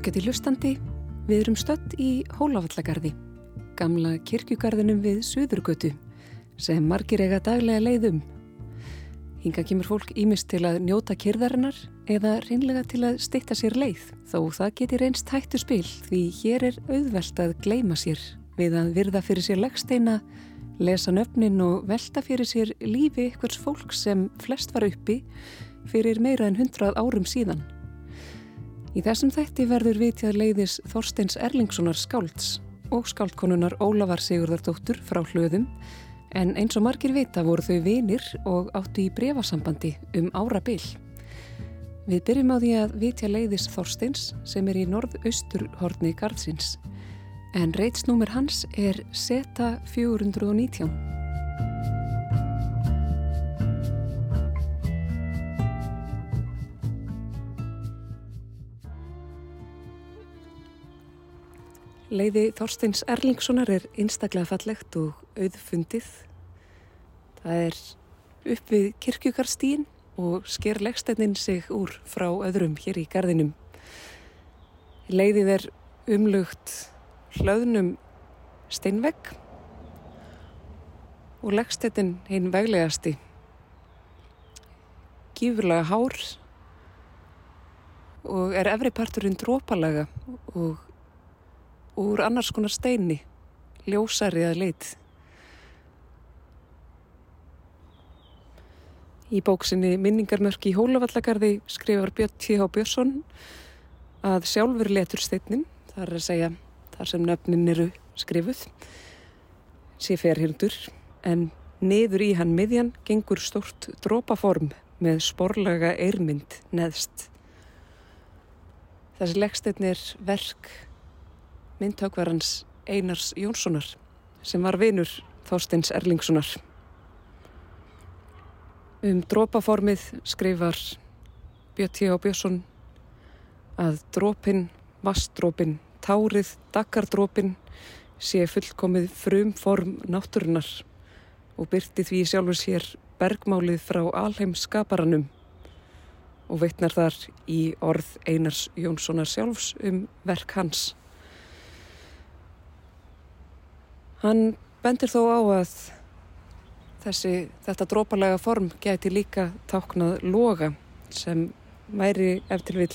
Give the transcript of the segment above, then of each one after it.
Ágæti hlustandi, við erum stött í Hólavallagarði, gamla kirkjugarðinum við Suðurgötu, sem margir eiga daglega leiðum. Hinga kemur fólk ímist til að njóta kyrðarinnar eða reynlega til að stitta sér leið, þó það geti reynst hættu spil því hér er auðvelt að gleima sér við að virða fyrir sér leggsteina, lesa nöfnin og velta fyrir sér lífi ykkurs fólk sem flest var uppi fyrir meira en hundrað árum síðan. Í þessum þætti verður vitjað leiðis Þorsteins Erlingssonar skálds og skáldkonunar Ólafar Sigurðardóttur frá hlöðum en eins og margir vita voru þau vinir og áttu í brefasambandi um ára byll. Við byrjum á því að vitja leiðis Þorsteins sem er í norð-austur horni Garðsins en reitsnúmer hans er SETA 419. Leiði Þorsteins Erlingssonar er einstaklega fallegt og auðfundið. Það er upp við kirkjugarstíin og sker leggstætnin sig úr frá öðrum hér í gardinum. Leiðið er umlugt hlaðnum steinvegg og leggstættin hinn veglegasti. Gífurlega hár og er efri parturinn drópalega og úr annars konar steini, ljósari að lit. Í bóksinni Minningarmörki í Hólavallagarði skrifar Björn T.H. Björnsson að sjálfur letur steinin, það er að segja þar sem nöfnin eru skrifuð, sé ferhildur, en niður í hann miðjan gengur stort drópaform með sporlaga eirmynd neðst. Þessi leggstein er verk myndtökvarans Einars Jónssonar sem var vinur Þorsteins Erlingssonar. Um drópaformið skrifar Björn T. Björnsson að drópin, vastdrópin, tárið, daggardrópin sé fullkomið frumform náttúrunar og byrti því sjálfur sér bergmálið frá alheim skaparanum og veitnar þar í orð Einars Jónssonar sjálfs um verk hans. Hann bendir þó á að þessi, þetta drópalega form geti líka táknað loga sem væri eftir vil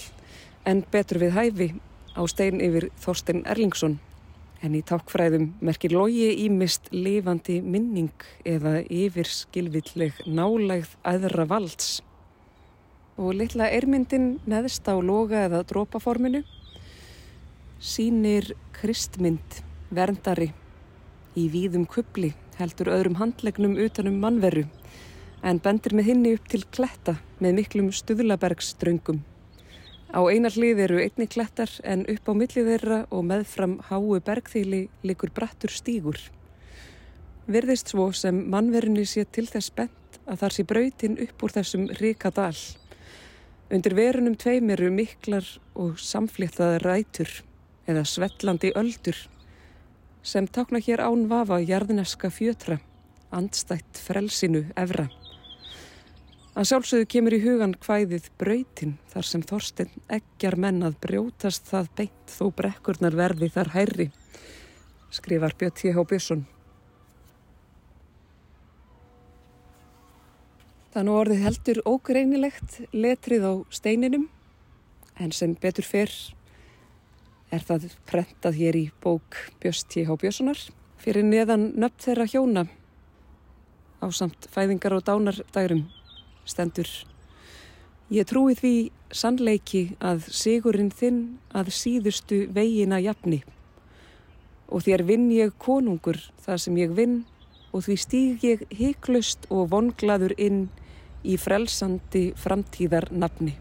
en betur við hæfi á stein yfir Þorstein Erlingsson en í tákfræðum merkir logi ímist lifandi minning eða yfir skilvilleg nálægð aðra valds. Og litla ermyndin neðst á loga eða drópaforminu sínir kristmynd verndari í víðum kubli heldur öðrum handlegnum utanum mannveru en bendir með hinni upp til kletta með miklum stuðlabergsströngum. Á einar hlið eru einni klettar en upp á millið þeirra og meðfram háu bergþýli likur brattur stígur. Verðist svo sem mannverunni sé til þess bent að þar sé brautin upp úr þessum ríka dal. Undir verunum tveim eru miklar og samfléttaða rætur eða svellandi öldur sem takna hér án vafa jarðneska fjötra, andstætt frelsinu evra. Að sjálfsögðu kemur í hugan hvæðið brautin þar sem Þorstein eggjar menn að brjótast það beint þó brekkurnar verði þar hærri, skrifar Björn T.H. Björnsson. Það nú orðið heldur ógreinilegt letrið á steininum en sem betur fyrr er það prentað hér í bók Björst T.H. Björnssonar fyrir neðan nöfn þeirra hjóna á samt fæðingar og dánardærum stendur. Ég trúi því sannleiki að sigurinn þinn að síðustu vegina jafni og þér vinn ég konungur það sem ég vinn og því stíg ég heiklust og vonglaður inn í frelsandi framtíðar nafni.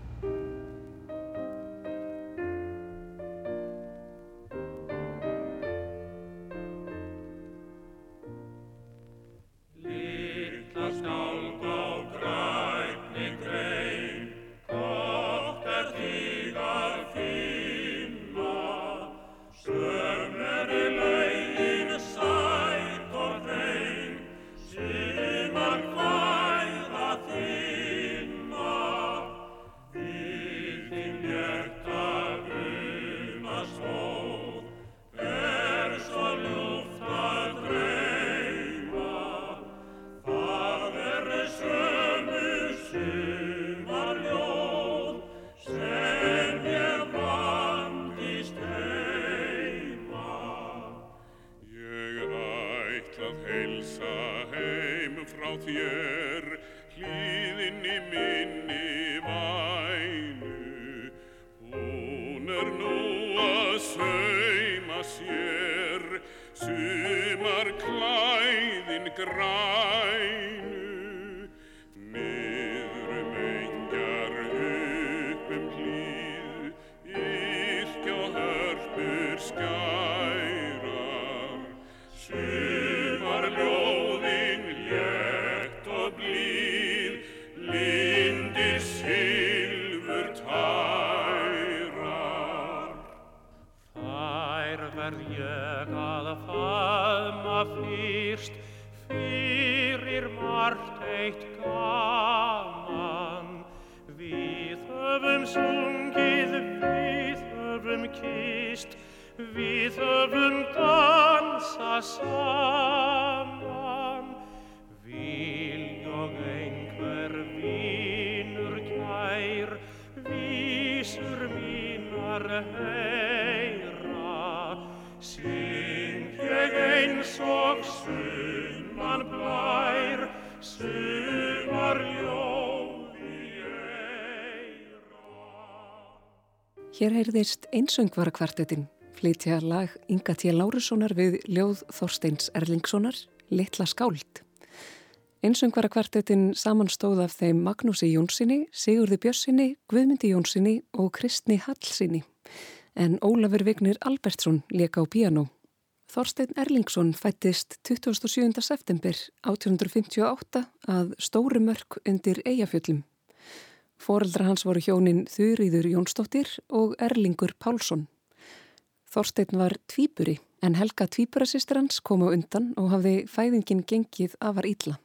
Hér heyrðist einsöngvarakvartetin flytja lag Inga T. Lárussonar við ljóð Þorsteins Erlingssonar, Littla skáld. Einsöngvarakvartetin samanstóð af þeim Magnúsi Jónssoni, Sigurði Bjössinni, Guðmyndi Jónssoni og Kristni Hallsinni, en Ólafur Vignir Albertsson leka á piano. Þorstein Erlingsson fættist 27. september 1858 að Stórumörk undir Eyjafjöllum. Fóreldra hans voru hjónin Þurriður Jónsdóttir og Erlingur Pálsson. Þorstein var tvíburi en Helga tvíburasistir hans kom á undan og hafði fæðingin gengið afar ítla.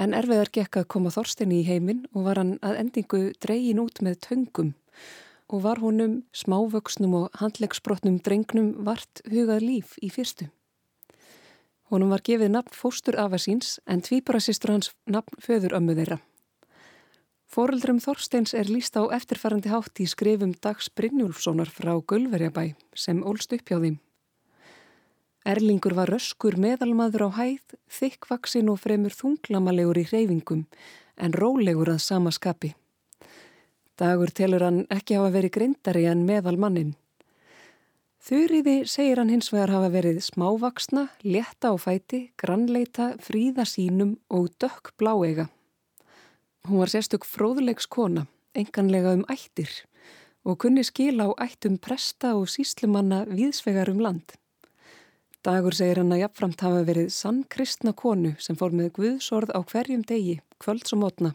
En erfiðar gekk að koma Þorstein í heiminn og var hann að endingu dreyin út með töngum og var honum smávöksnum og handlegsbrotnum drengnum vart hugað líf í fyrstu. Honum var gefið nafn fóstur afasíns en tvíburasistur hans nafn föður ömmu þeirra. Fóreldrum Þorsteins er líst á eftirfærandi hátt í skrifum Dags Brynjúlfssonar frá Gulverjabæ sem ólst upp hjá þeim. Erlingur var röskur meðalmaður á hæð, þykkvaksin og fremur þunglamalegur í reyfingum en rólegur að sama skapi. Dagur telur hann ekki hafa verið grindari en meðalmannin. Þurriði segir hann hins vegar hafa verið smávaksna, létta á fæti, grannleita, fríða sínum og dökk bláega. Hún var sérstök fróðlegs kona, enganlega um ættir og kunni skila á ættum presta og síslumanna viðsvegar um land. Dagur segir hann að jafnframt hafa verið sann kristna konu sem fór með guðsorð á hverjum degi, kvölds og mótna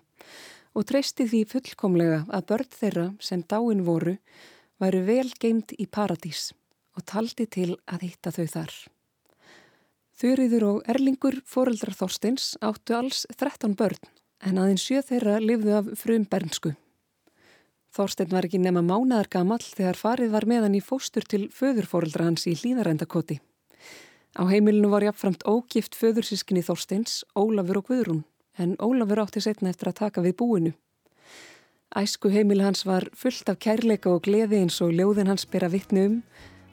og treysti því fullkomlega að börn þeirra sem dáin voru væru vel geimt í paradís og taldi til að hitta þau þar. Þurriður og Erlingur, foreldrar Þorsteins, áttu alls 13 börn en aðeins sjö þeirra lifðu af frum bernsku. Þorstein var ekki nema mánaðar gamall þegar farið var meðan í fóstur til föðurfóreldra hans í hlýðarendakoti. Á heimilinu var jáfnframt ógift föðursískinni Þorsteins, Ólafur og Guðrún, en Ólafur átti setna eftir að taka við búinu. Æsku heimil hans var fullt af kærleika og gleði eins og ljóðin hans bera vittnu um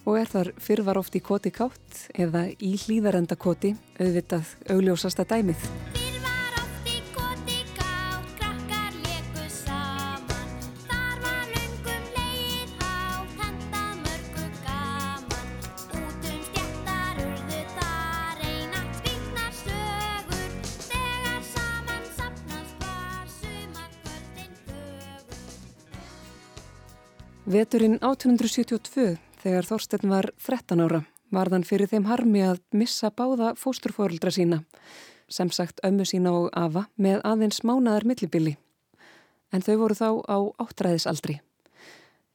og er þar fyrr var oft í koti kátt eða í hlýðarendakoti auðvitað augljósasta dæmið. Veturinn 1872, þegar Þorstein var 13 ára, varðan fyrir þeim harmi að missa báða fósturfórildra sína, sem sagt ömmu sína og afa, með aðeins mánaðar millibili. En þau voru þá á áttræðisaldri.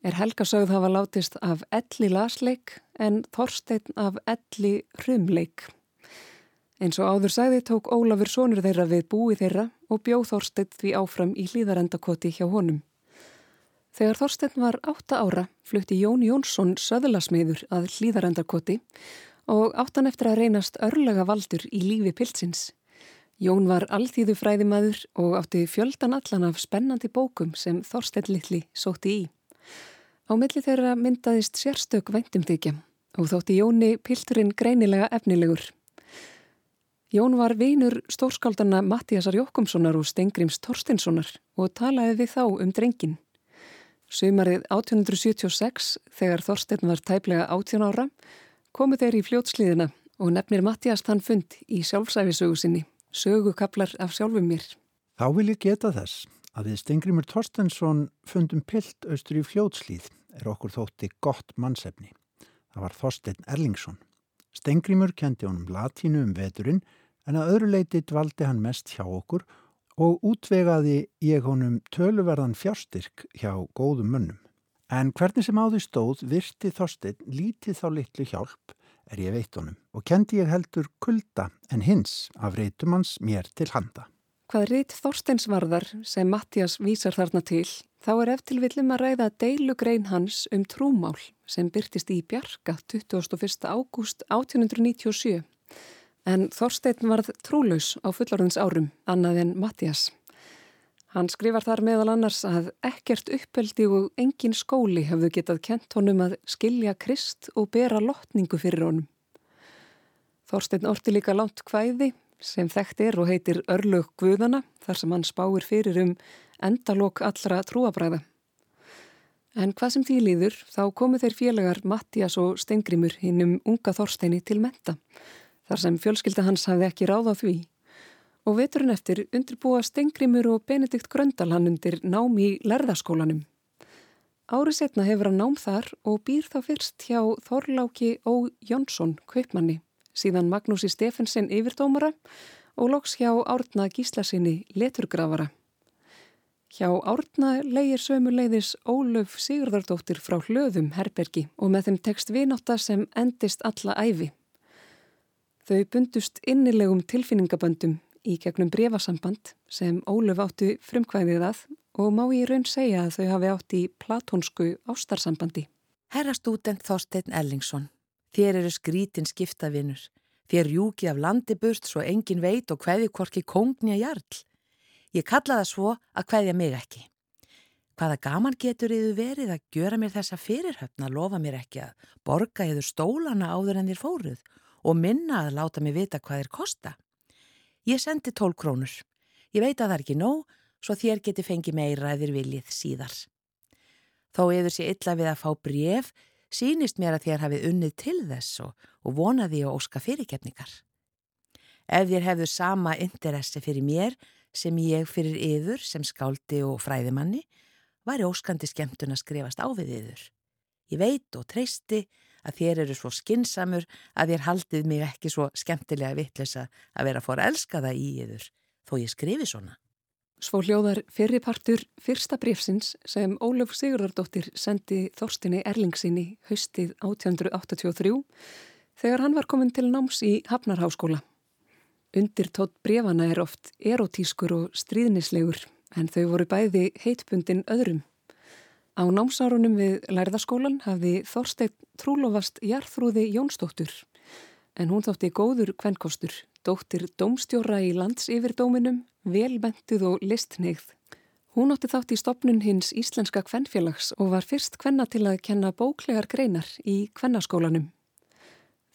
Er Helga sögð hafa látist af elli lasleik en Þorstein af elli hrumleik. Eins og áður sagði tók Ólafur sonur þeirra við búi þeirra og bjóð Þorstein því áfram í hlýðarendakoti hjá honum. Þegar Þorstein var átta ára flutti Jón Jónsson söðlasmiður að hlýðarendarkoti og áttan eftir að reynast örlega valdur í lífi pilsins. Jón var alþýðu fræðimaður og átti fjöldan allan af spennandi bókum sem Þorstein Littli sótti í. Á milli þeirra myndaðist sérstök væntumþykja og þótti Jóni pilturinn greinilega efnilegur. Jón var vinur stórskáldana Mattíasar Jókumssonar og Stengrims Torstinssonar og talaði við þá um drengin. Sumarið 1876, þegar Þorstein var tæplega 18 ára, komu þeir í fljótslíðina og nefnir Mattias þann fund í sjálfsæfisögu sinni, sögukablar af sjálfum mér. Þá vil ég geta þess að við Stengrimur Torstensson fundum pilt austur í fljótslýð er okkur þótti gott mannsefni. Það var Þorstein Erlingsson. Stengrimur kendi honum latínu um veturinn en að öðru leiti dvaldi hann mest hjá okkur og útvegaði ég honum töluverðan fjárstyrk hjá góðum mönnum. En hvernig sem á því stóð virti Þorstein lítið þá litlu hjálp er ég veit honum og kendi ég heldur kulda en hins af reytumans mér til handa. Hvað reyt Þorsteins varðar sem Mattias vísar þarna til, þá er eftir villum að ræða deilugrein hans um trúmál sem byrtist í Bjarka 21. ágúst 1897. En Þorstein varð trúlaus á fullorðins árum, annað en Mattias. Hann skrifar þar meðal annars að ekkert uppeldi og engin skóli hefðu getað kent honum að skilja krist og bera lotningu fyrir honum. Þorstein orti líka lánt hvæði sem þekkt er og heitir Örlög Guðana þar sem hann spáir fyrir um endalók allra trúabræða. En hvað sem því líður þá komu þeir félagar Mattias og Steingrimur hinn um unga Þorsteini til menta þar sem fjölskylda hans hafði ekki ráð á því og veturinn eftir undirbúa Stengrimur og Benedikt Gröndal hann undir nám í lærðaskólanum. Árið setna hefur hann nám þar og býr þá fyrst hjá Þorláki Ó. Jónsson, kaupmanni, síðan Magnúsi Stefensen yfirdómara og loks hjá Árna Gíslasinni leturgrafara. Hjá Árna leigir sömu leiðis Ólöf Sigurðardóttir frá hlöðum herbergi og með þeim tekst vináta sem endist alla æfi. Þau bundust innilegum tilfinningaböndum í gegnum brefasamband sem Óluf áttu frumkvæðið að og má ég raun segja að þau hafi átt í platónsku ástarsambandi. Herra stúdent Þorstein Ellingsson, þér eru skrítin skiptavinur, þér júki af landi burst svo engin veit og hvaði korki kongni að jarl. Ég kalla það svo að hvaðja mig ekki. Hvaða gaman getur yfir verið að gjöra mér þessa fyrirhöfna lofa mér ekki að borga yfir stólana áður en þér fóruð og minna að láta mig vita hvað þér kosta. Ég sendi 12 krónur. Ég veit að það er ekki nóg, svo þér geti fengið meira eðir viljið síðar. Þó eður sér illa við að fá bref, sínist mér að þér hafið unnið til þess og, og vonaði og óska fyrirgefningar. Ef þér hefðu sama interessi fyrir mér sem ég fyrir yður sem skáldi og fræðimanni, var ég óskandi skemmtun að skrifast á við yður. Ég veit og treysti að þér eru svo skinsamur að þér haldið mig ekki svo skemmtilega vittlisa að vera fór að elska það í yður, þó ég skrifi svona. Svo hljóðar fyrirpartur fyrsta brefsins sem Óluf Sigurðardóttir sendi Þorstinni Erlingsinni haustið 1883 þegar hann var komin til náms í Hafnarháskóla. Undir tótt brefana er oft erotískur og stríðnislegur en þau voru bæði heitbundin öðrum. Á námsárunum við lærðaskólan hafði Þorstein trúlofast Jarþrúði Jónsdóttur en hún þótti góður kvennkostur, dóttir domstjóra í landsyfirdóminum, velbentuð og listneigð. Hún átti þátt í stopnun hins Íslenska kvennfélags og var fyrst kvenna til að kenna bóklegar greinar í kvennaskólanum.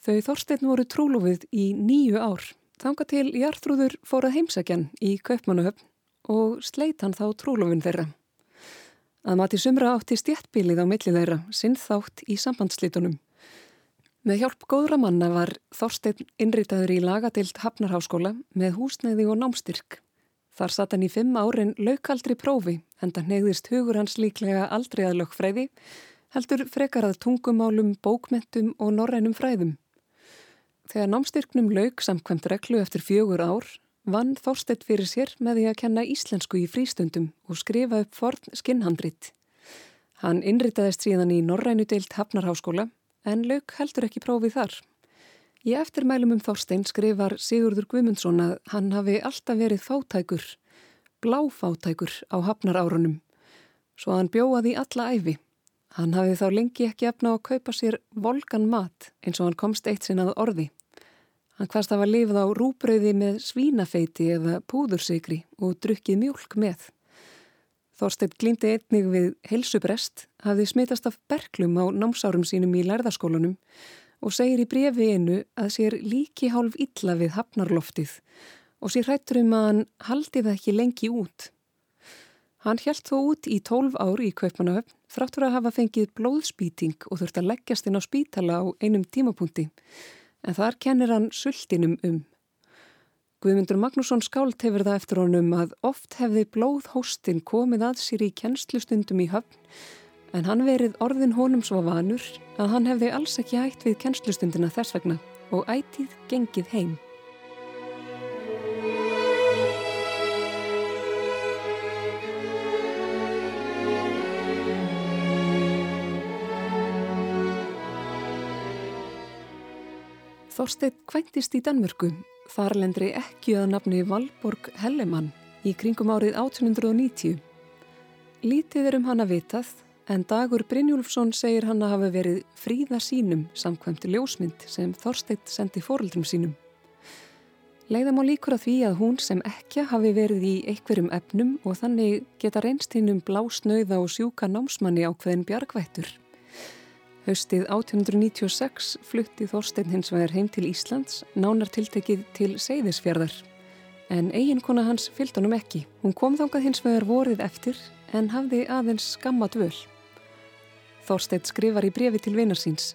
Þau Þorstein voru trúlofið í nýju ár. Þanga til Jarþrúður fór að heimsækjan í Kaupmannahöfn og sleit hann þá trúlofin þeirra. Að mati sumra átti stjættbílið á millið þeirra sinn þátt í sambandslítunum. Með hjálp góðra manna var Þorstein innritaður í lagadild Hafnarháskóla með húsneiði og námstyrk. Þar satt hann í fimm árin laukaldri prófi en það neyðist hugur hans líklega aldrei að lögfræði, heldur frekar að tungumálum, bókmentum og norrænum fræðum. Þegar námstyrknum lauk samkvæmt reglu eftir fjögur ár vann Þorstedt fyrir sér með því að kenna íslensku í frístundum og skrifa upp forn skinnhandrit. Hann innritaðist síðan í Norrænu deilt Hafnarháskóla en lauk heldur ekki prófið þar. Í eftirmælum um Þorstein skrifar Sigurður Guimundsson að hann hafi alltaf verið fátækur, bláfátækur á Hafnarárunum, svo hann bjóði alla æfi. Hann hafi þá lengi ekki efna að kaupa sér volgan mat eins og hann komst eitt sinnað orði. Hann hvaðst hafa lifið á rúbröði með svínafeiti eða púðursikri og drukkið mjölk með. Þorstedt glýmdi einnig við helsubrest, hafði smitast af berglum á námsárum sínum í lærðaskólanum og segir í brefi einu að sér líki hálf illa við hafnarloftið og sér hrættur um að hann haldi það ekki lengi út. Hann hjælt þó út í tólf ár í Kaupanahöfn þráttur að hafa fengið blóðspýting og þurft að leggjast inn á spítala á einum tímapunkti en þar kennir hann sultinum um. Guðmundur Magnússon skált hefur það eftir honum að oft hefði blóðhóstin komið að sér í kennslustundum í höfn en hann verið orðin honum svo vanur að hann hefði alls ekki hægt við kennslustundina þess vegna og ætið gengið heim. Þorsteit kvæntist í Danmörku, þarlendri ekki að nafni Valborg Hellemann í kringum árið 1890. Lítið er um hann að vitað en Dagur Brynjúlfsson segir hann að hafa verið fríða sínum samkvæmt ljósmynd sem Þorsteit sendi fóröldrum sínum. Leiðam á líkur að því að hún sem ekki hafi verið í einhverjum efnum og þannig geta reynst hinn um blásnauða og sjúka námsmanni á hverðin bjargvættur. Haustið 1896 flutti Þorstein hins vegar heim til Íslands, nánar tiltekið til Seyðisfjörðar. En eiginkona hans fylgd honum ekki. Hún kom þangað hins vegar vorið eftir en hafði aðeins skamma dvöl. Þorstein skrifar í brefi til vinnarsýns.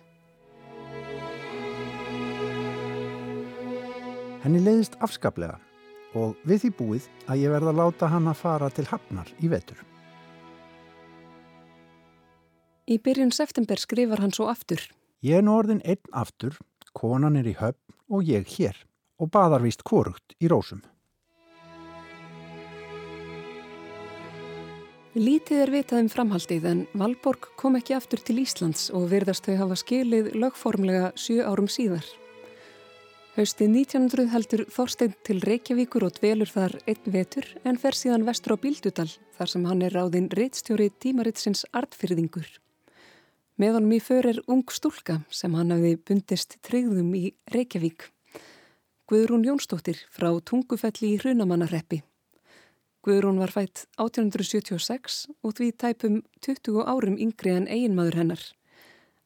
Henni leiðist afskaplega og við því búið að ég verða láta hann að fara til Hafnar í vetur. Í byrjun september skrifar hann svo aftur. Ég er nú orðin einn aftur, konan er í höfn og ég hér og baðar vist korugt í rósum. Lítið er vitað um framhaldið en Valborg kom ekki aftur til Íslands og virðast þau hafa skilið lögformlega sjö árum síðar. Haustið 1900 heldur Þorstein til Reykjavíkur og dvelur þar einn vetur en fer síðan vestur á Bíldudal þar sem hann er ráðinn reittstjóri tímaritsins artfyrðingur. Með honum í för er ung stúlka sem hann hafði bundist treyðum í Reykjavík. Guðrún Jónsdóttir frá Tungufelli í Hrunamannarreppi. Guðrún var fætt 1876 og því tæpum 20 árum yngri en eiginmaður hennar.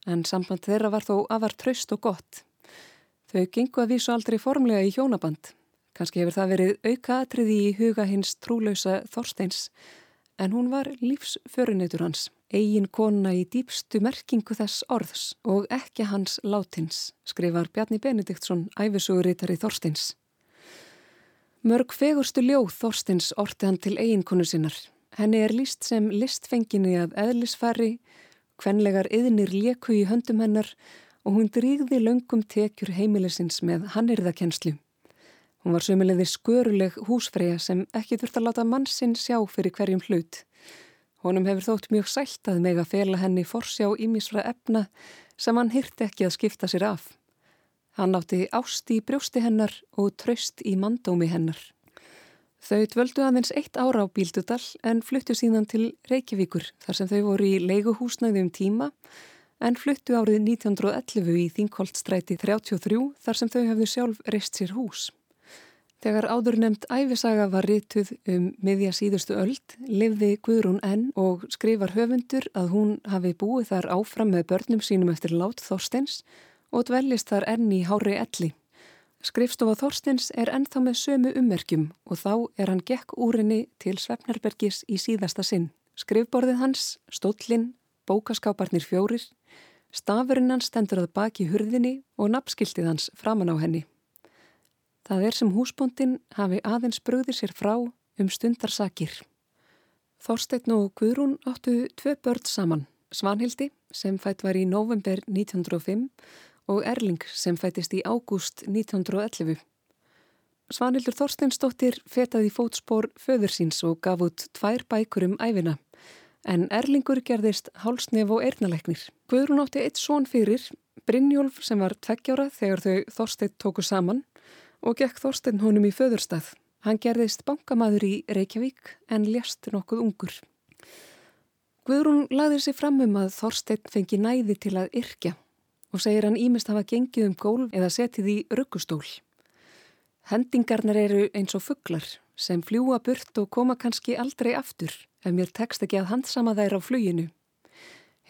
En samband þeirra var þó afar tröst og gott. Þau gengu að vísu aldrei formlega í hjónaband. Kanski hefur það verið auka atriði í huga hins trúlausa Þorsteins en hún var lífsförunetur hans eigin kona í dýpstu merkingu þess orðs og ekki hans látins, skrifar Bjarni Benediktsson, æfisuguritari Þorstins. Mörg fegurstu ljóð Þorstins orti hann til eiginkonu sinnar. Henni er líst sem listfenginni að eðlisfæri, hvenlegar yðnir léku í höndum hennar og hún drýgði löngum tekjur heimilisins með hannirðakenslu. Hún var sömulegði sköruleg húsfreyja sem ekki þurft að láta mann sinn sjá fyrir hverjum hlut. Honum hefur þótt mjög sælt að meg að fela henni forsjá ímisfra efna sem hann hyrti ekki að skipta sér af. Hann átti ásti í brjósti hennar og tröst í mandómi hennar. Þau dvöldu aðeins eitt ára á Bíldudal en fluttu síðan til Reykjavíkur þar sem þau voru í leiguhúsnæði um tíma en fluttu árið 1911 í Þingholtstræti 33 þar sem þau hefðu sjálf reist sér hús. Þegar áður nefnd æfisaga var rituð um miðja síðustu öld, livði Guðrún enn og skrifar höfundur að hún hafi búið þar áfram með börnum sínum eftir lát Þorstens og dveljist þar enn í hári elli. Skrifstofa Þorstens er ennþá með sömu ummerkjum og þá er hann gekk úrinni til Svefnarbergis í síðasta sinn. Skrifborðið hans, stóllinn, bókaskáparnir fjórir, stafurinn hans stendur að baki hurðinni og nafnskiltið hans framan á henni. Það er sem húsbóndin hafi aðeins bröðir sér frá um stundarsakir. Þorstein og Guðrún áttu tvö börn saman, Svanhildi sem fætt var í november 1905 og Erling sem fættist í ágúst 1911. Svanhildur Þorsteinsdóttir fetaði fótspór föður síns og gaf út tvær bækur um æfina, en Erlingur gerðist hálsnef og eirnaleknir. Guðrún átti eitt són fyrir, Brynjólf sem var tveggjára þegar þau Þorstein tóku saman og gekk Þorstein honum í föðurstað. Hann gerðist bankamaður í Reykjavík en ljast nokkuð ungur. Guðrún laði sér fram um að Þorstein fengi næði til að yrkja og segir hann ímest hafa gengið um gólf eða setið í ruggustól. Hendingarnar eru eins og fugglar sem fljúa burt og koma kannski aldrei aftur ef mér tekst ekki að handsama þær á fluginu.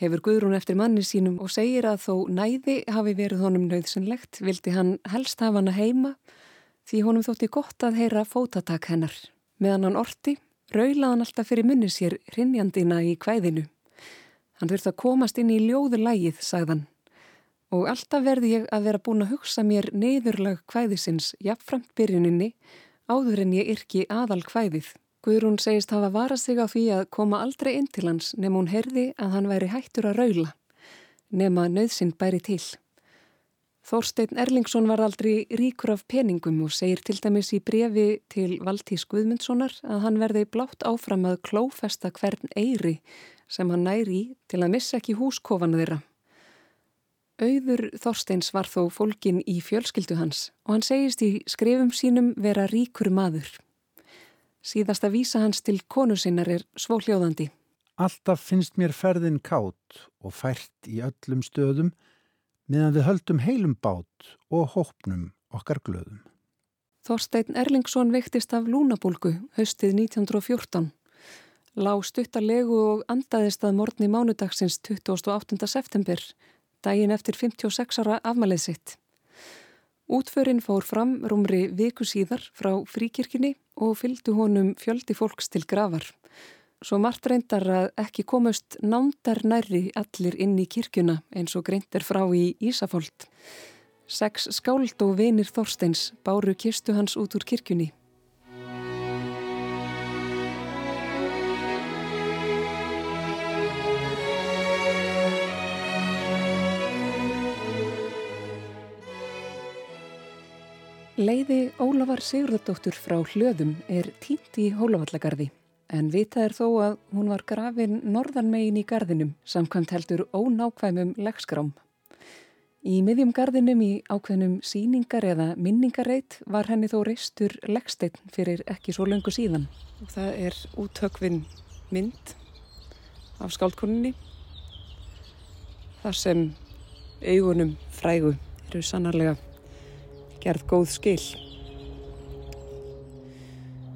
Hefur Guðrún eftir manni sínum og segir að þó næði hafi verið honum nöðsynlegt vildi hann helst hafa hana heima því honum þótti gott að heyra fótatak hennar. Meðan hann orti, raulaði hann alltaf fyrir munni sér hrinnjandina í kvæðinu. Hann þurfti að komast inn í ljóðu lægið, sagðan, og alltaf verði ég að vera búin að hugsa mér neyðurlag kvæðisins jafnframt byrjuninni áður en ég yrki aðal kvæðið. Guðrún segist hafa varað sig á því að koma aldrei inn til hans nefn hún herði að hann væri hættur að raula, nefn að nöðsinn bæri til. Þorstein Erlingsson var aldrei ríkur af peningum og segir til dæmis í brefi til Valtís Guðmundssonar að hann verði blátt áfram að klófesta hvern eiri sem hann næri til að missa ekki húskofana þeirra. Auður Þorsteins var þó fólkin í fjölskyldu hans og hann segist í skrifum sínum vera ríkur maður. Síðasta vísa hans til konu sinnar er svo hljóðandi. Alltaf finnst mér ferðin kátt og fært í öllum stöðum meðan við höldum heilum bát og hópnum okkar glöðum. Þorstein Erlingsson veiktist af lúnabólgu haustið 1914. Lá stuttarlegu og andaðist að morgni mánudagsins 28. september daginn eftir 56 ára afmælið sitt. Útförinn fór fram rúmri viku síðar frá fríkirkini og fylgdu honum fjöldi fólks til gravar. Svo margt reyndar að ekki komast nándar nærri allir inn í kirkjuna eins og greintir frá í Ísafóld. Seks skáld og vinir Þorsteins báru kistu hans út úr kirkjunni. Leiði Ólafar Sigurðardóttur frá hljöðum er tínt í Hólavallagarði en vitað er þó að hún var grafin norðanmegin í garðinum samkvæmt heldur ónákvæmum leggskrám. Í miðjum garðinum í ákveðnum síningar eða minningarreit var henni þó reistur leggsteinn fyrir ekki svo löngu síðan. Það er útökvin mynd af skáldkoninni þar sem augunum frægu eru sannarlega gerð góð skil.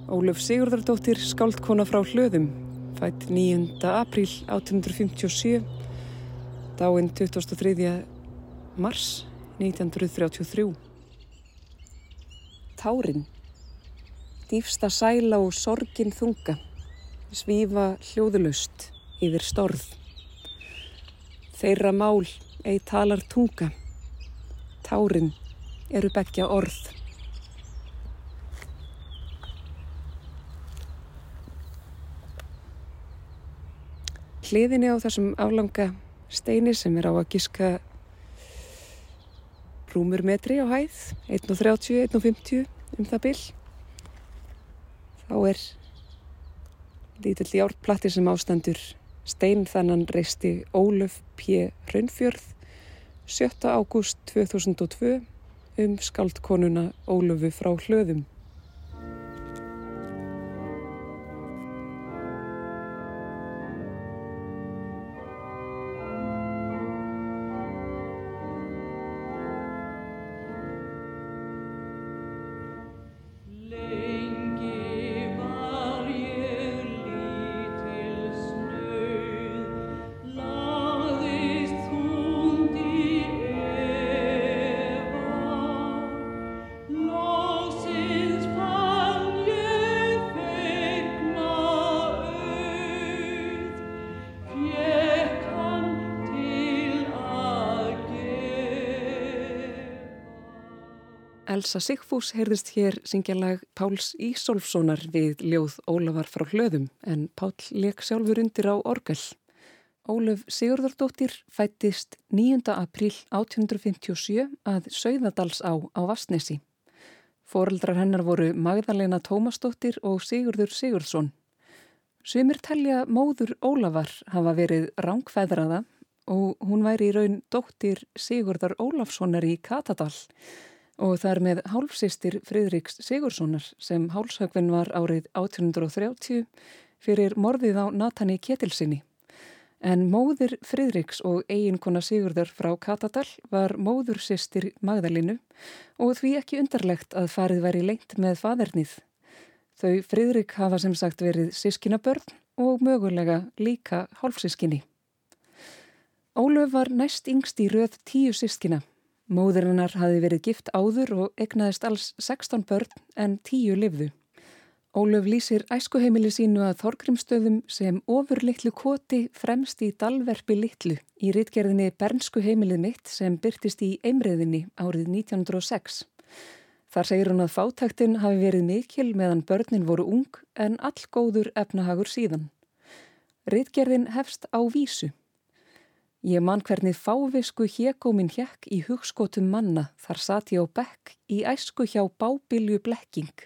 Óluf Sigurðardóttir skáldkona frá hlöðum, fætt 9. apríl 1857, dáinn 23. mars 1933. Tárin, dýfsta sæla og sorgin þunga, svífa hljóðulust yfir storð. Þeirra mál ei talar tunga, tárin eru begja orð. Hliðinni á þessum aflanga steini sem er á að giska rúmur metri á hæð, 1.30, 1.50 um það byll. Þá er lítill járplatti sem ástandur stein þannan reisti Ólöf P. Raunfjörð 7. ágúst 2002 um skaldkonuna Ólöfu frá hlöðum. Elsa Sigfús heyrðist hér syngjalag Páls Ísolfssonar við ljóð Ólafar frá hlöðum en Pál leik sjálfur undir á orgel. Ólaf Sigurðardóttir fættist 9. april 1857 að Sauðadals á á Vastnesi. Fóreldrar hennar voru Magdalena Tómasdóttir og Sigurður Sigurðsson. Sumir telja móður Ólafar hafa verið rángfæðraða og hún væri í raun dóttir Sigurðar Ólafssonar í Katadal og þar með hálfsistir Fridriks Sigurssonar sem hálshögvin var árið 1830 fyrir morðið á Natani Ketilsinni. En móður Fridriks og eiginkona Sigurðar frá Katadal var móður sýstir Magdalinu og því ekki undarlegt að farið væri lengt með fadernið. Þau Fridrik hafa sem sagt verið sískinabörn og mögulega líka hálfsískinni. Ólöf var næst yngst í röð tíu sískina Móðurinnar hafi verið gift áður og egnaðist alls 16 börn en 10 livðu. Ólöf lýsir æskuheimili sínu að Þorgrimstöðum sem ofurlittlu koti fremst í Dalverfi Littlu í ritgerðinni Bernsku heimilið mitt sem byrtist í Eimriðinni árið 1906. Þar segir hún að fátæktin hafi verið mikil meðan börnin voru ung en all góður efnahagur síðan. Ritgerðin hefst á vísu. Ég man hvernig fávisku hjekómin hjekk í hugskotum manna þar satt ég á bekk í æsku hjá bábilju blekking.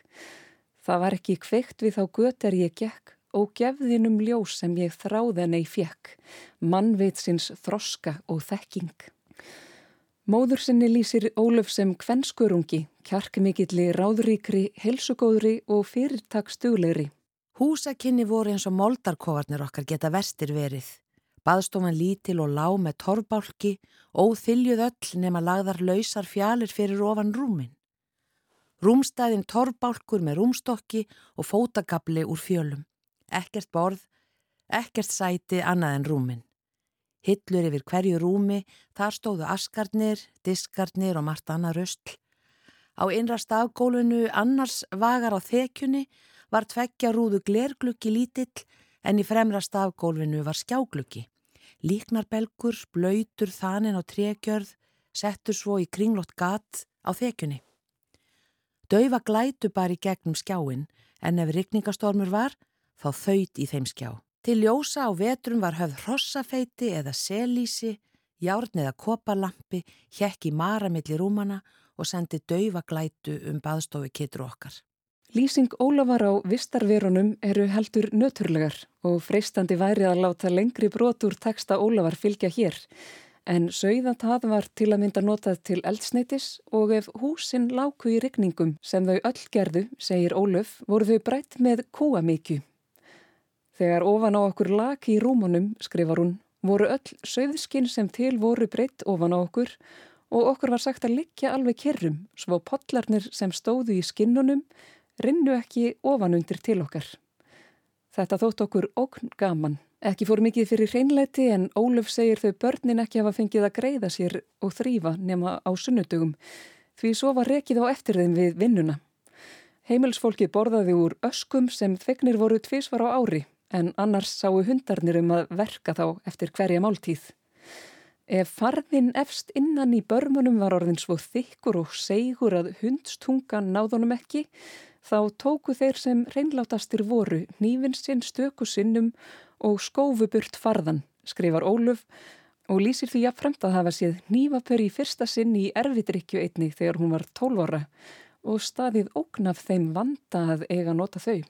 Það var ekki kveikt við þá göter ég gekk og gefðinum ljós sem ég þráðan ei fjekk, mannveitsins þroska og þekking. Móður sinni lýsir Ólöf sem kvenskurungi, kjarkmikilli, ráðríkri, helsugóðri og fyrirtakstugleiri. Húsakinni voru eins og moldarkofarnir okkar geta vestir verið. Baðstofan lítil og lág með torrbálki, óþyljuð öll nema lagðar lausar fjalir fyrir ofan rúmin. Rúmstæðin torrbálkur með rúmstokki og fótakabli úr fjölum. Ekkert borð, ekkert sæti annað en rúmin. Hillur yfir hverju rúmi, þar stóðu askarnir, diskarnir og margt annað röstl. Á innra stafgólfinu annars vagar á þekjunni var tveggja rúðu glergluggi lítill en í fremra stafgólfinu var skjágluggi. Líknarbelgur, blöytur þanin á tregjörð, settur svo í kringlott gat á þekjunni. Dauða glætu bara í gegnum skjáin en ef rikningastormur var þá þauðt í þeim skjá. Til ljósa á vetrum var höfð hrossafeiti eða selísi, járn eða koparlampi, hjekk í maramilli rúmana og sendi dauða glætu um baðstofi kittur okkar. Lýsing Ólafar á vistarverunum eru heldur nöturlegar og freistandi væri að láta lengri brotur texta Ólafar fylgja hér en sögðantað var til að mynda notað til eldsneitis og ef húsin láku í regningum sem þau öll gerðu, segir Ólöf, voru þau breytt með kúamíkju. Þegar ofan á okkur laki í rúmunum, skrifar hún, voru öll söðskinn sem til voru breytt ofan á okkur og okkur var sagt að liggja alveg kerrum svo potlarnir sem stóðu í skinnunum rinnu ekki ofan undir til okkar. Þetta þótt okkur ókn gaman. Ekki fór mikið fyrir hreinleiti en Óluf segir þau börnin ekki hafa fengið að greiða sér og þrýfa nema á sunnudugum því svo var rekið á eftir þeim við vinnuna. Heimilsfólki borðaði úr öskum sem fegnir voru tvísvar á ári en annars sáu hundarnir um að verka þá eftir hverja máltíð. Ef farðin efst innan í börmunum var orðin svo þykkur og segur að hundstungan náðunum ekki þá tóku þeir sem reynlátastir voru nývin sinn stöku sinnum og skófuburt farðan, skrifar Óluf og lýsir því jafnframt að hafa séð nývapör í fyrsta sinn í erfidrykju einni þegar hún var 12 ára og staðið ógnaf þeim vanda að eiga nota þau.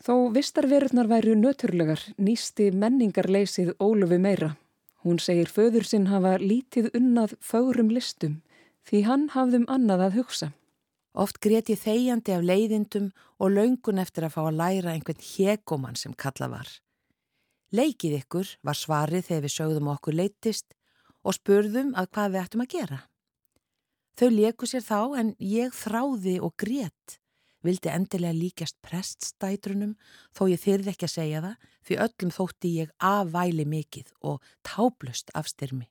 Þó vistarverurnar væru nöturlegar nýsti menningarleysið Ólufi meira. Hún segir föður sinn hafa lítið unnað fárum listum því hann hafðum annað að hugsa. Oft greti þegjandi af leiðindum og laungun eftir að fá að læra einhvern hekoman sem kalla var. Leikið ykkur var svarið þegar við sögðum okkur leittist og spurðum að hvað við ættum að gera. Þau leiku sér þá en ég þráði og grétt, vildi endilega líkjast preststætrunum þó ég þyrði ekki að segja það því öllum þótti ég afvæli mikið og táblust af styrmi.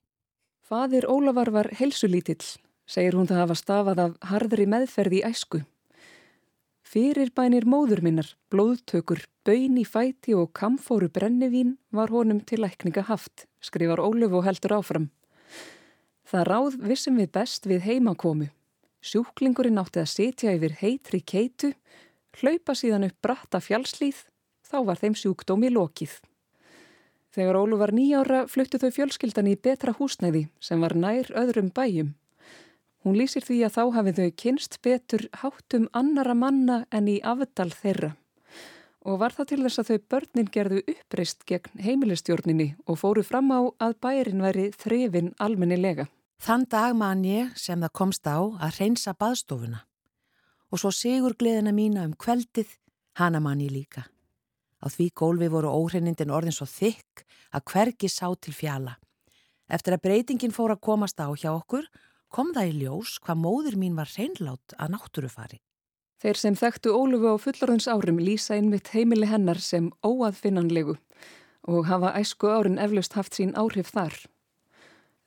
Fadir Ólafar var helsulítill segir hún það hafa stafað af harðri meðferði í æsku. Fyrirbænir móður minnar, blóðtökur, bön í fæti og kamfóru brennivín var honum til lækninga haft, skrifar Óluf og heldur áfram. Það ráð vissum við best við heimakomu. Sjúklingurinn átti að setja yfir heitri keitu, hlaupa síðan upp bratta fjálslíð, þá var þeim sjúkdómi lokið. Þegar Óluf var nýjára fluttu þau fjölskyldan í betra húsnæði sem var nær öðrum bæjum. Hún lýsir því að þá hafið þau kynst betur háttum annara manna en í afdal þeirra og var það til þess að þau börnin gerðu uppreist gegn heimilistjórninni og fóru fram á að bærin væri þrefin almennilega. Þann dag man ég sem það komst á að reynsa baðstofuna og svo sigur gleðina mína um kveldið hana man ég líka. Á því gólfi voru óhreinindin orðin svo þykk að hvergi sá til fjala. Eftir að breytingin fór að komast á hjá okkur kom það í ljós hvað móður mín var reynlátt að náttúrufari. Þeir sem þekktu Ólufu á fullorðins árum lýsa einmitt heimili hennar sem óaðfinnanlegu og hafa æsku árin eflaust haft sín áhrif þar.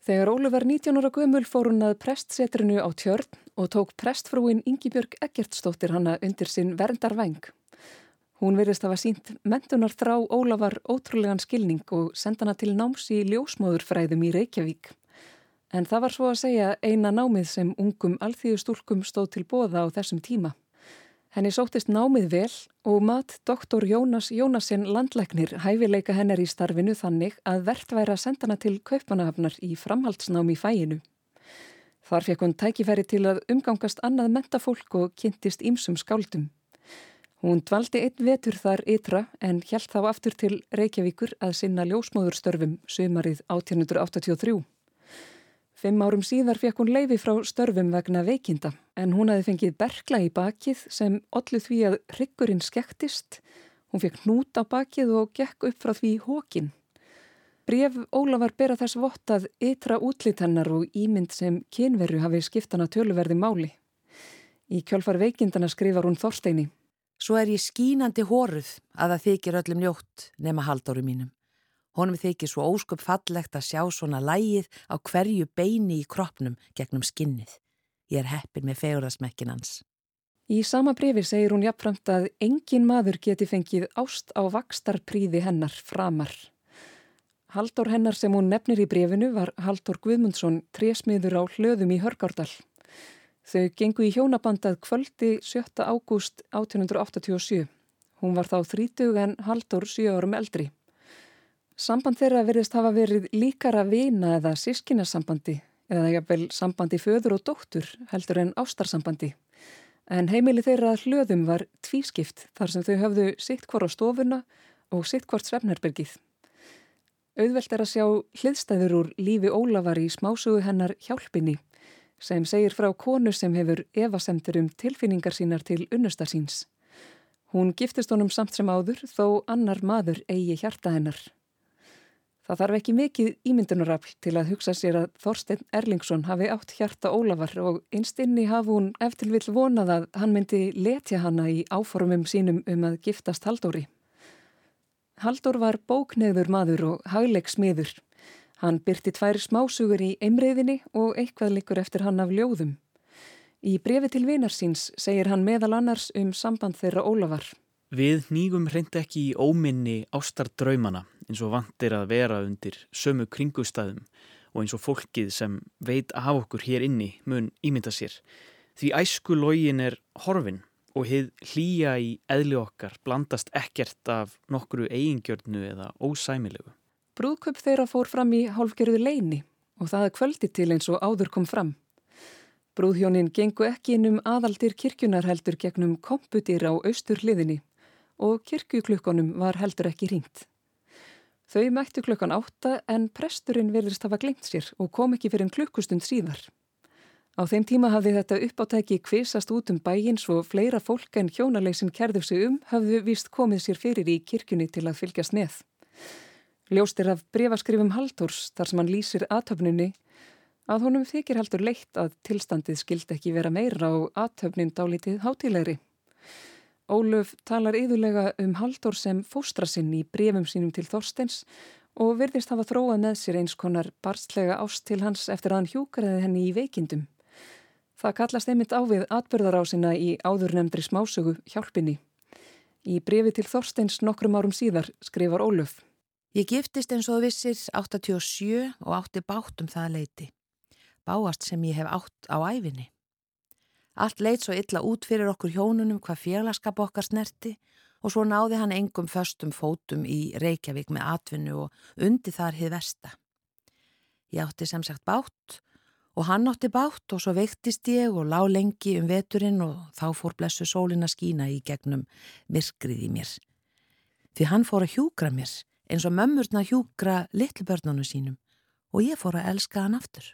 Þegar Ólu var 19 ára gömul fór hún að prestsetrinu á tjörn og tók prestfrúin Yngibjörg Eggertsdóttir hanna undir sinn verndarvæng. Hún verðist að hafa sínt mentunar þrá Ólafar ótrúlegan skilning og senda hana til náms í ljósmóðurfræðum í Reykjavík. En það var svo að segja eina námið sem ungum alþýðustúlkum stóð til bóða á þessum tíma. Henni sóttist námið vel og mat doktor Jónas Jónasin landlegnir hæfileika hennar í starfinu þannig að verðt væri að senda hana til kaupanahafnar í framhaldsnámi fæinu. Þar fekk hún tækifæri til að umgangast annað mentafólk og kynntist ímsum skáldum. Hún dvaldi einn vetur þar ytra en hjælt þá aftur til Reykjavíkur að sinna ljósmóðurstörfum sömarið 1883. Fimm árum síðar fekk hún leifi frá störfum vegna veikinda en hún hafi fengið bergla í bakið sem ollu því að ryggurinn skektist. Hún fekk hnút á bakið og gekk upp frá því hókin. Bref Ólafar bera þess vott að ytra útlítennar og ímynd sem kynveru hafi skiptana töluverði máli. Í kjölfar veikindana skrifar hún Þorsteini. Svo er ég skínandi hóruð að það þykir öllum ljótt nema haldóru mínum. Honum þykir svo ósköp fallegt að sjá svona lægið á hverju beini í kroppnum gegnum skinnið. Ég er heppin með fegurðasmekkin hans. Í sama brefi segir hún jafnframt að engin maður geti fengið ást á vakstarpríði hennar framar. Haldur hennar sem hún nefnir í brefinu var Haldur Guðmundsson, trésmiður á hlöðum í Hörgárdal. Þau gengu í hjónabandað kvöldi 7. ágúst 1887. Hún var þá 30 en Haldur 7 árum eldri. Samband þeirra verðist hafa verið líkara vina eða sískinasambandi eða jafnvel sambandi föður og dóttur heldur en ástarsambandi. En heimili þeirra hlöðum var tvískipt þar sem þau höfðu sitt hvort á stofuna og sitt hvort svefnherbergið. Auðvelt er að sjá hliðstæður úr lífi Ólafar í smásugu hennar hjálpini sem segir frá konu sem hefur evasemtur um tilfinningar sínar til unnustar síns. Hún giftist honum samt sem áður þó annar maður eigi hjarta hennar. Það þarf ekki mikið ímyndunarafl til að hugsa sér að Þorstein Erlingsson hafi átt hjarta Ólafar og einstinni hafi hún eftir vill vonað að hann myndi letja hanna í áformum sínum um að giftast Haldóri. Haldur var bókneður maður og hagleik smiður. Hann byrti tvær smásugur í einriðinni og eitthvað likur eftir hann af ljóðum. Í brefi til vinarsins segir hann meðal annars um samband þeirra Ólafar. Við nýgum hreint ekki í óminni ástardraumana eins og vantir að vera undir sömu kringustæðum og eins og fólkið sem veit af okkur hér inni mun ímynda sér. Því æsku lógin er horfin og hið hlýja í eðli okkar blandast ekkert af nokkru eigingjörnu eða ósæmilegu. Brúðköp þeirra fór fram í hálfgerðu leini og það er kvöldi til eins og áður kom fram. Brúðhjónin gengu ekki inn um aðaldir kirkjunarheldur gegnum komputir á austur hliðinni og kirkjuklukkonum var heldur ekki ringt. Þau mættu klukkan átta en presturinn verðist hafa glengt sér og kom ekki fyrir en klukkustund síðar. Á þeim tíma hafði þetta uppáttæki kvisast út um bæinn svo fleira fólk en hjónaleysin kerðu sig um hafðu vist komið sér fyrir í kirkjunni til að fylgjast með. Ljóst er af brefaskrifum Haldórs þar sem hann lýsir aðtöfninni að honum þykir heldur leitt að tilstandið skild ekki vera meira á aðtöfnin dálítið hátilegri. Ólöf talar yðurlega um Haldur sem fóstra sinn í brefum sínum til Þorsteins og virðist hafa þróað með sér eins konar barstlega ást til hans eftir að hann hjúkaraði henni í veikindum. Það kallast einmitt á við atbyrðarásina í áðurnemndri smásögu hjálpinni. Í brefi til Þorsteins nokkrum árum síðar skrifar Ólöf. Ég giftist eins og vissir 87 og átti bátt um það leiti. Báast sem ég hef átt á æfinni. Allt leitt svo illa út fyrir okkur hjónunum hvað félagskap okkar snerti og svo náði hann engum föstum fótum í Reykjavík með atvinnu og undi þar hið versta. Ég átti sem sagt bátt og hann átti bátt og svo veiktist ég og lá lengi um veturinn og þá fór blessu sólin að skína í gegnum myrkrið í mér. Því hann fór að hjúgra mér eins og mömmurna hjúgra litlbörnunum sínum og ég fór að elska hann aftur.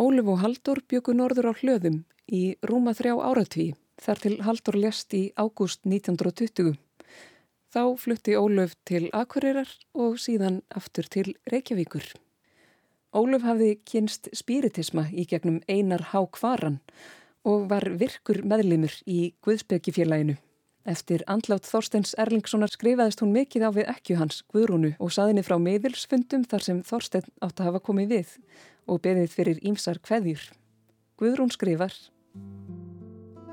Óluf og Haldur byggu norður á hlöðum í rúma þrjá áratví þar til Haldur lest í ágúst 1920. Þá flutti Óluf til Akureyrar og síðan aftur til Reykjavíkur. Óluf hafði kynst spiritisma í gegnum einar há kvaran og var virkur meðlimur í Guðsbyggjifélaginu. Eftir andlátt Þorsteins Erlingssonar skrifaðist hún mikið á við ekju hans, Guðrúnu, og saðinni frá meðilsfundum þar sem Þorstein átt að hafa komið við og beðið fyrir ímsar kveðjur. Guðrún skrifar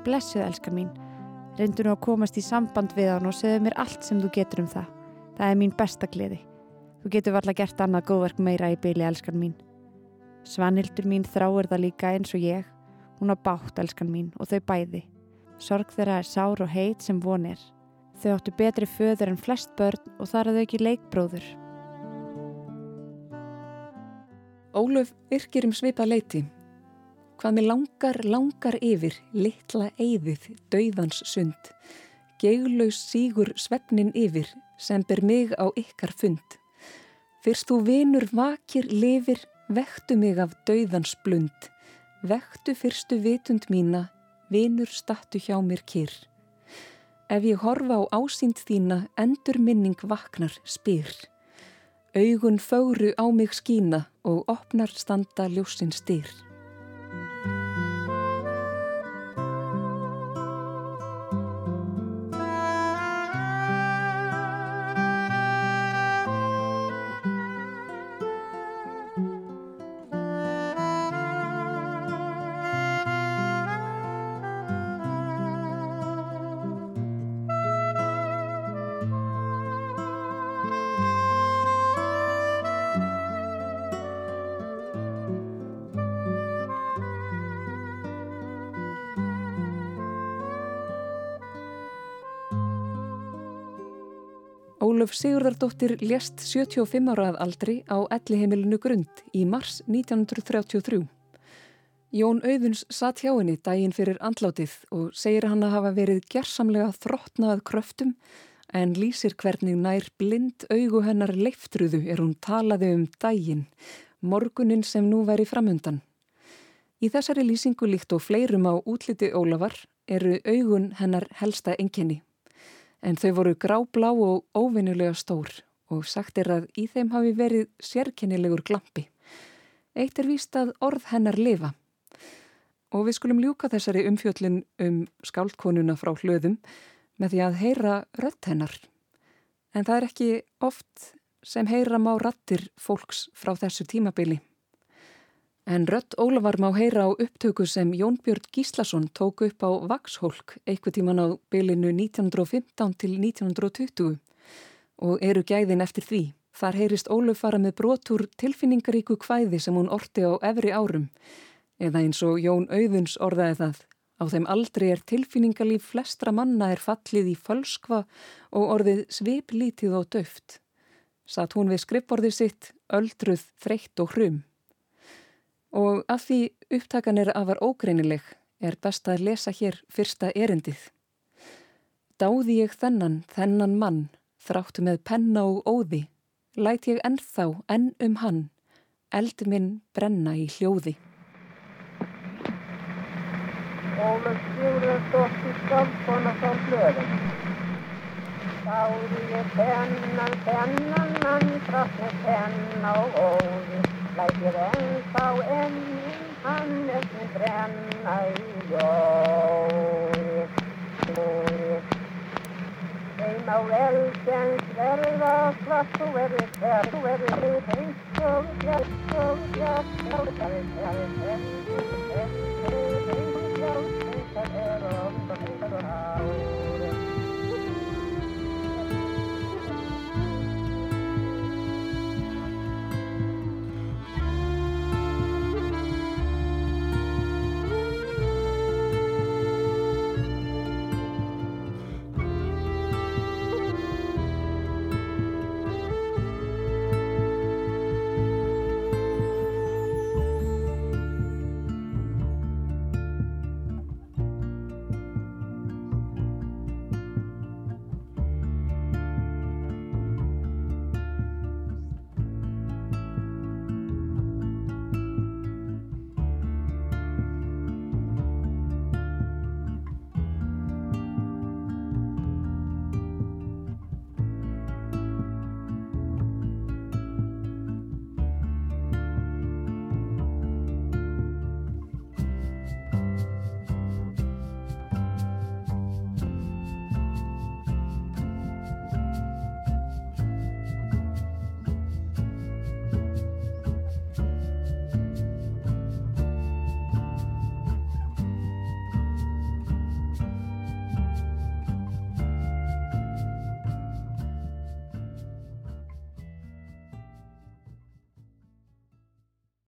Blessuð, elskar mín. Reyndu nú að komast í samband við hann og segðu mér allt sem þú getur um það. Það er mín besta gleði. Þú getur varla gert annað góðverk meira í byli, elskar mín. Svanhildur mín þráir það líka eins og ég. Hún á bátt, elskar mín, og þau bæði. Sorg þeirra er sár og heit sem vonir. Þau áttu betri föður en flest börn og þar að þau ekki leikbróður. Ólöf yrkir um svipað leiti. Hvað með langar, langar yfir, litla eyðið, dauðans sund. Geiglaus sígur svefnin yfir, sem ber mig á ykkar fund. Fyrst þú vinur vakir lifir, vektu mig af dauðans blund. Vektu fyrstu vitund mína, vinur stattu hjá mér kyrr. Ef ég horfa á ásýnd þína, endur minning vaknar spyr. Augun fóru á mig skína og opnar standa ljósin styr. Ólöf Sigurðardóttir lést 75 ára að aldri á elliheimilinu Grund í mars 1933. Jón Auðuns satt hjá henni daginn fyrir andlátið og segir hann að hafa verið gersamlega þróttnað kröftum en lýsir hvernig nær blind augu hennar leiftruðu er hún talaði um daginn, morgunin sem nú væri framundan. Í þessari lýsingu líkt og fleirum á útliti Ólafar eru augun hennar helsta enginni en þau voru gráblá og óvinnulega stór og sagt er að í þeim hafi verið sérkennilegur glampi. Eitt er víst að orð hennar lifa. Og við skulum ljúka þessari umfjöllin um skáldkonuna frá hlöðum með því að heyra rött hennar. En það er ekki oft sem heyra má rattir fólks frá þessu tímabili. En rött Ólafar má heyra á upptöku sem Jón Björn Gíslason tók upp á Vaxholk eitthvað tíman á bylinu 1915 til 1920 og eru gæðin eftir því. Þar heyrist Ólaf fara með brotur tilfinningaríku kvæði sem hún orti á efri árum eða eins og Jón Auðuns orðaði það. Á þeim aldrei er tilfinningalíf flestra manna er fallið í fölskva og orðið sviplítið og döft. Satt hún við skrifborðið sitt, öldruð, þreytt og hrum. Og að því upptakan er afar ógreinileg er best að lesa hér fyrsta erindið. Dáði ég þennan, þennan mann, þráttu með penna og óði, læt ég ennþá enn um hann, eld minn brenna í hljóði. Ólaf Sigurður stótti skálkona frá hlöðum. Dáði ég þennan, þennan mann, þrátt með penna og óði, mig rensa och änkan bränna jag. Säg mig välken svärva svart och är det svärd och är det tänkt som jag, som